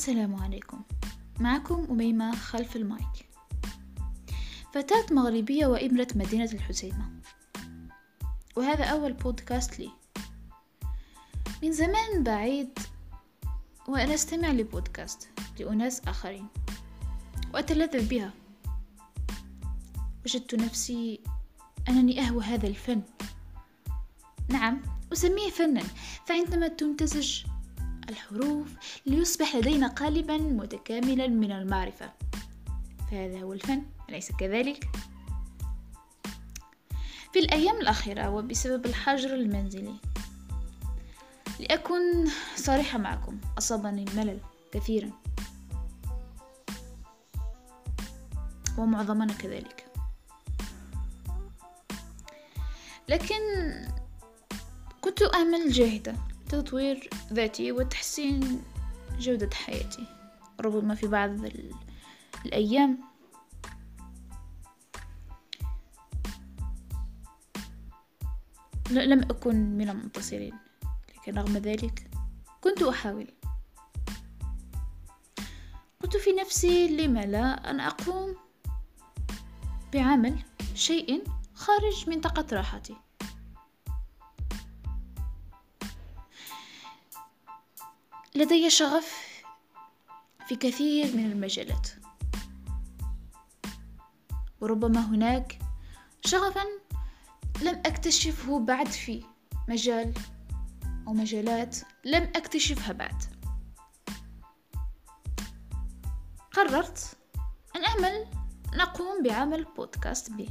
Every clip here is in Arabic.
السلام عليكم. معكم أميمة خلف المايك. فتاة مغربية وإبنة مدينة الحسيمة. وهذا أول بودكاست لي. من زمان بعيد وأنا أستمع لبودكاست لأناس آخرين. وأتلذذ بها. وجدت نفسي أنني أهوى هذا الفن. نعم أسميه فنا. فعندما تمتزج الحروف ليصبح لدينا قالبا متكاملا من المعرفة. فهذا هو الفن أليس كذلك؟ في الأيام الأخيرة وبسبب الحجر المنزلي. لأكون صريحة معكم أصابني الملل كثيرا. ومعظمنا كذلك. لكن كنت أعمل جاهدة تطوير ذاتي وتحسين جودة حياتي ربما في بعض الأيام. لم أكن من المنتصرين لكن رغم ذلك كنت أحاول. قلت في نفسي لم لا أن أقوم بعمل شيء خارج منطقة راحتي. لدي شغف في كثير من المجالات. وربما هناك شغفا لم أكتشفه بعد في مجال أو مجالات لم أكتشفها بعد. قررت أن أعمل نقوم بعمل بودكاست بي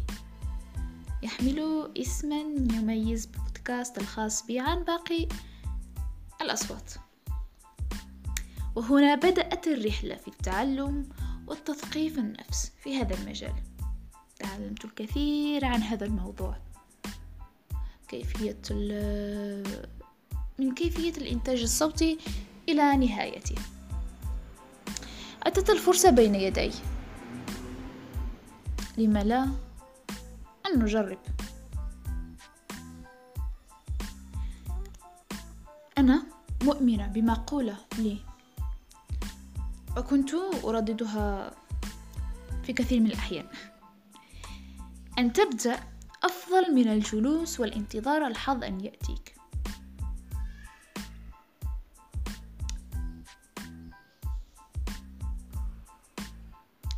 يحمل اسما يميز بودكاست الخاص بي عن باقي الأصوات. وهنا بدأت الرحلة في التعلم والتثقيف النفس في هذا المجال. تعلمت الكثير عن هذا الموضوع. كيفية من كيفية الإنتاج الصوتي إلى نهايته أتت الفرصة بين يدي. لم لا أن نجرب. أنا مؤمنة بمقولة لي. وكنت أرددها في كثير من الأحيان. أن تبدأ أفضل من الجلوس والانتظار الحظ أن يأتيك.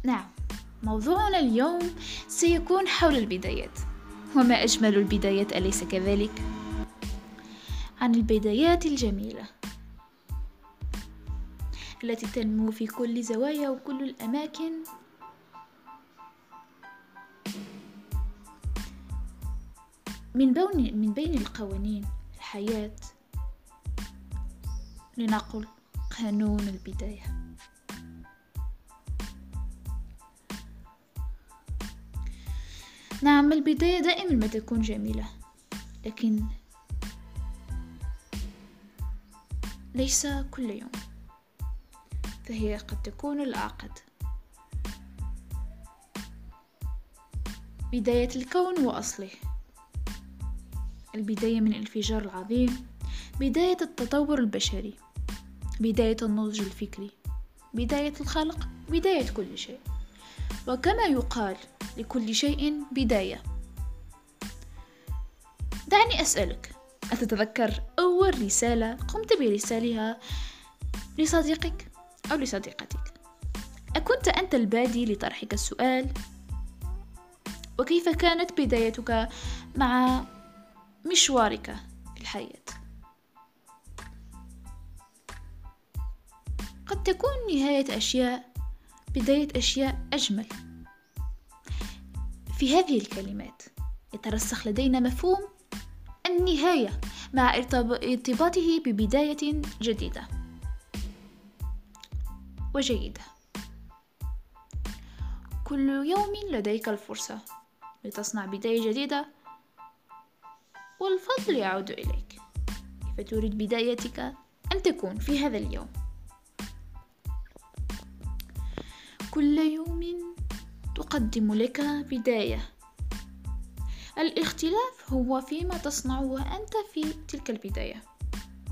نعم موضوعنا اليوم سيكون حول البدايات. وما أجمل البدايات أليس كذلك؟ عن البدايات الجميلة. التي تنمو في كل زوايا وكل الأماكن. من بين من بين القوانين الحياة. لنقل قانون البداية. نعم البداية دائما ما تكون جميلة لكن ليس كل يوم. فهي قد تكون الأعقد بداية الكون وأصله. البداية من الانفجار العظيم. بداية التطور البشري. بداية النضج الفكري. بداية الخلق. بداية كل شيء. وكما يقال لكل شيء بداية. دعني أسألك أتتذكر أول رسالة قمت برسالها لصديقك؟ أو لصديقتك. أكنت أنت البادي لطرحك السؤال؟ وكيف كانت بدايتك مع مشوارك في الحياة؟ قد تكون نهاية أشياء بداية أشياء أجمل. في هذه الكلمات يترسخ لدينا مفهوم النهاية مع ارتباطه ببداية جديدة. وجيدة. كل يوم لديك الفرصة لتصنع بداية جديدة والفضل يعود إليك. كيف تريد بدايتك؟ أن تكون في هذا اليوم. كل يوم تقدم لك بداية. الاختلاف هو فيما تصنعه أنت في تلك البداية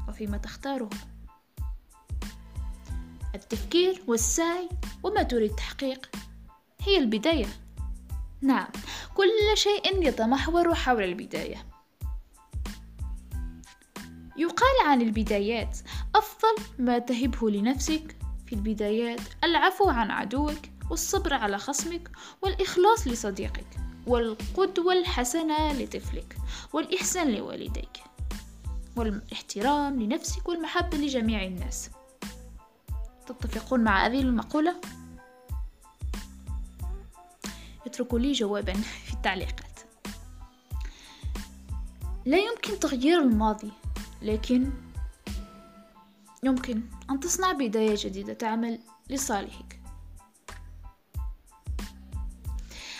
وفيما تختاره. التفكير والسعي وما تريد تحقيق هي البداية. نعم كل شيء يتمحور حول البداية. يقال عن البدايات أفضل ما تهبه لنفسك. في البدايات العفو عن عدوك والصبر على خصمك والإخلاص لصديقك والقدوة الحسنة لطفلك والإحسان لوالديك والإحترام لنفسك والمحبة لجميع الناس. تتفقون مع هذه المقولة؟ اتركوا لي جوابا في التعليقات. لا يمكن تغيير الماضي لكن يمكن أن تصنع بداية جديدة تعمل لصالحك.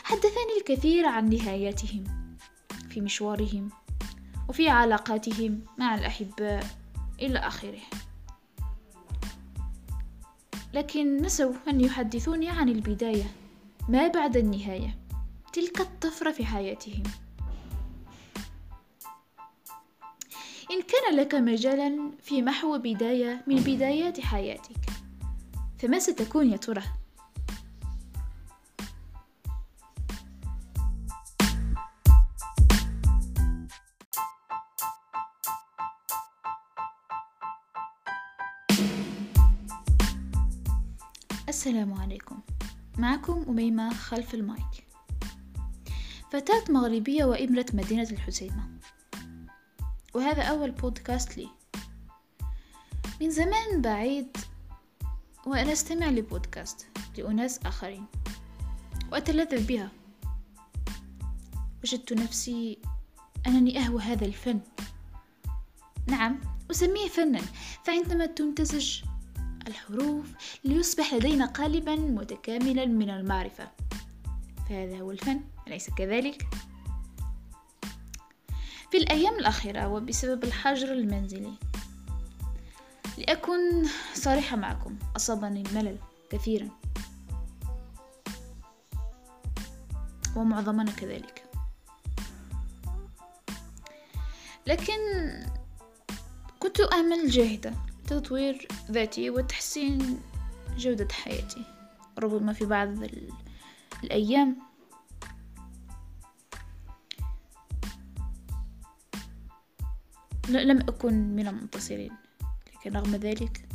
حدثني الكثير عن نهاياتهم في مشوارهم وفي علاقاتهم مع الأحباء إلى آخره. لكن نسوا أن يحدثوني عن البداية ما بعد النهاية تلك الطفرة في حياتهم إن كان لك مجالا في محو بداية من بدايات حياتك فما ستكون يا ترى؟ السلام عليكم. معكم أميمة خلف المايك. فتاة مغربية وإبرة مدينة الحسيمة. وهذا أول بودكاست لي. من زمان بعيد وأنا أستمع لبودكاست لأناس آخرين. وأتلذذ بها. وجدت نفسي أنني أهوى هذا الفن. نعم أسميه فنا. فعندما تمتزج الحروف ليصبح لدينا قالبا متكاملا من المعرفة. فهذا هو الفن أليس كذلك؟ في الأيام الأخيرة وبسبب الحجر المنزلي. لأكون صريحة معكم أصابني الملل كثيرا. ومعظمنا كذلك. لكن كنت أعمل جاهدة تطوير ذاتي وتحسين جودة حياتي ربما في بعض الأيام. لم أكن من المنتصرين لكن رغم ذلك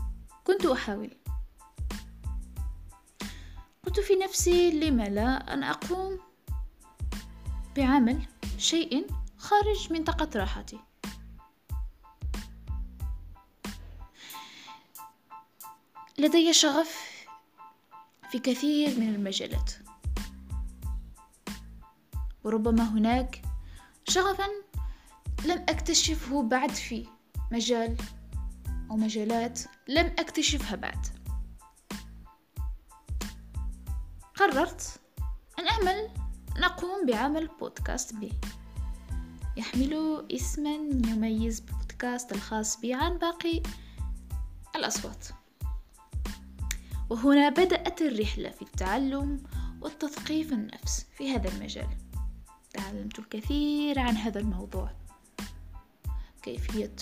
كنت أحاول. قلت في نفسي لم لا أن أقوم بعمل شيء خارج منطقة راحتي؟ لدي شغف في كثير من المجالات. وربما هناك شغفا لم أكتشفه بعد في مجال أو مجالات لم أكتشفها بعد. قررت أن أعمل نقوم بعمل بودكاست بي يحمل اسما يميز بودكاست الخاص بي عن باقي الأصوات. وهنا بدأت الرحلة في التعلم والتثقيف النفس في هذا المجال. تعلمت الكثير عن هذا الموضوع. كيفية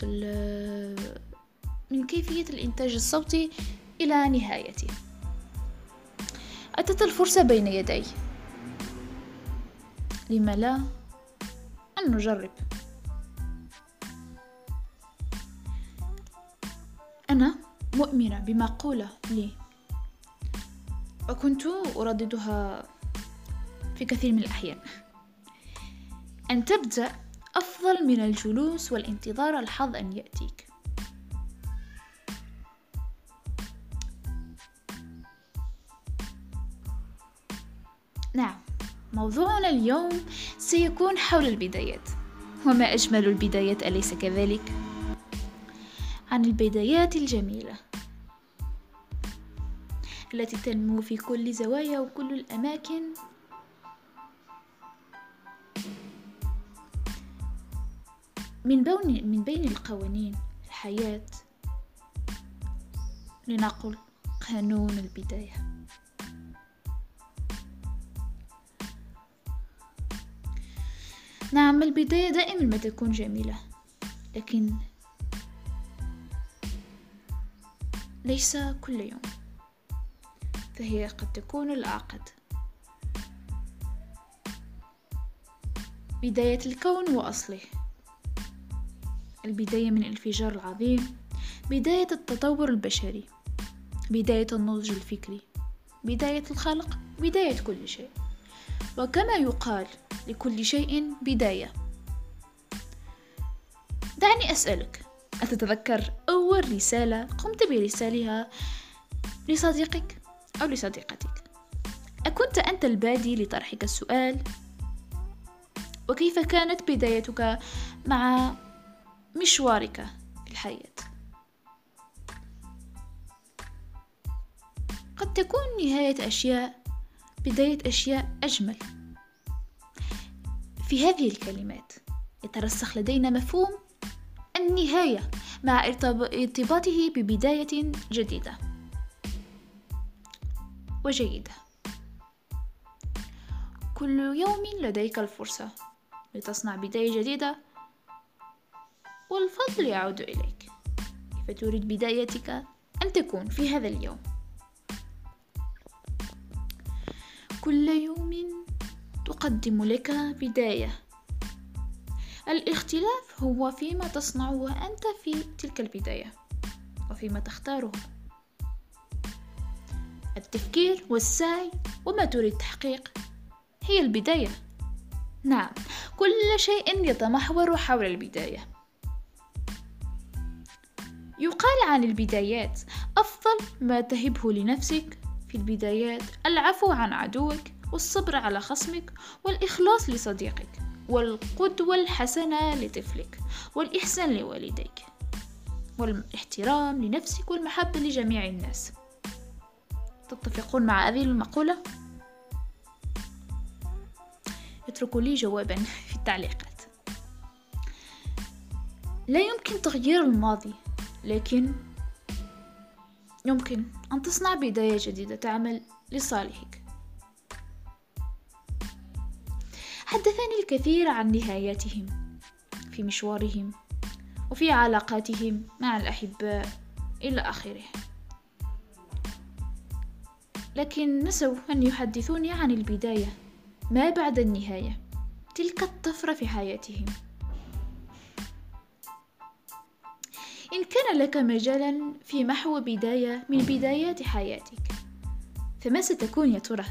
من كيفية الإنتاج الصوتي إلى نهايته أتت الفرصة بين يدي. لم لا؟ أن نجرب. أنا مؤمنة بمقولة لي. وكنت أرددها في كثير من الأحيان. أن تبدأ أفضل من الجلوس والانتظار الحظ أن يأتيك. نعم موضوعنا اليوم سيكون حول البدايات. وما أجمل البدايات أليس كذلك؟ عن البدايات الجميلة. التي تنمو في كل زوايا وكل الأماكن. من بين من بين القوانين الحياة. لنقل قانون البداية. نعم البداية دائما ما تكون جميلة لكن ليس كل يوم. فهي قد تكون الأعقد بداية الكون وأصله. البداية من الانفجار العظيم. بداية التطور البشري. بداية النضج الفكري. بداية الخلق. بداية كل شيء. وكما يقال لكل شيء بداية. دعني أسألك أتتذكر أول رسالة قمت برسالها لصديقك؟ أو لصديقتك. أكنت أنت البادي لطرحك السؤال؟ وكيف كانت بدايتك مع مشوارك في الحياة؟ قد تكون نهاية أشياء بداية أشياء أجمل. في هذه الكلمات يترسخ لدينا مفهوم النهاية مع ارتباطه ببداية جديدة. وجيدة. كل يوم لديك الفرصة لتصنع بداية جديدة والفضل يعود إليك. كيف تريد بدايتك أن تكون في هذا اليوم؟ كل يوم تقدم لك بداية. الاختلاف هو فيما تصنعه أنت في تلك البداية وفيما تختاره. التفكير والسعي وما تريد تحقيق هي البداية. نعم كل شيء يتمحور حول البداية. يقال عن البدايات أفضل ما تهبه لنفسك. في البدايات العفو عن عدوك والصبر على خصمك والإخلاص لصديقك والقدوة الحسنة لطفلك والإحسان لوالديك والإحترام لنفسك والمحبة لجميع الناس. تتفقون مع هذه المقولة؟ اتركوا لي جوابا في التعليقات. لا يمكن تغيير الماضي لكن يمكن أن تصنع بداية جديدة تعمل لصالحك. حدثني الكثير عن نهاياتهم في مشوارهم وفي علاقاتهم مع الأحباء إلى آخره. لكن نسوا أن يحدثوني عن البداية ما بعد النهاية تلك الطفرة في حياتهم. إن كان لك مجالا في محو بداية من بدايات حياتك فما ستكون يا ترى؟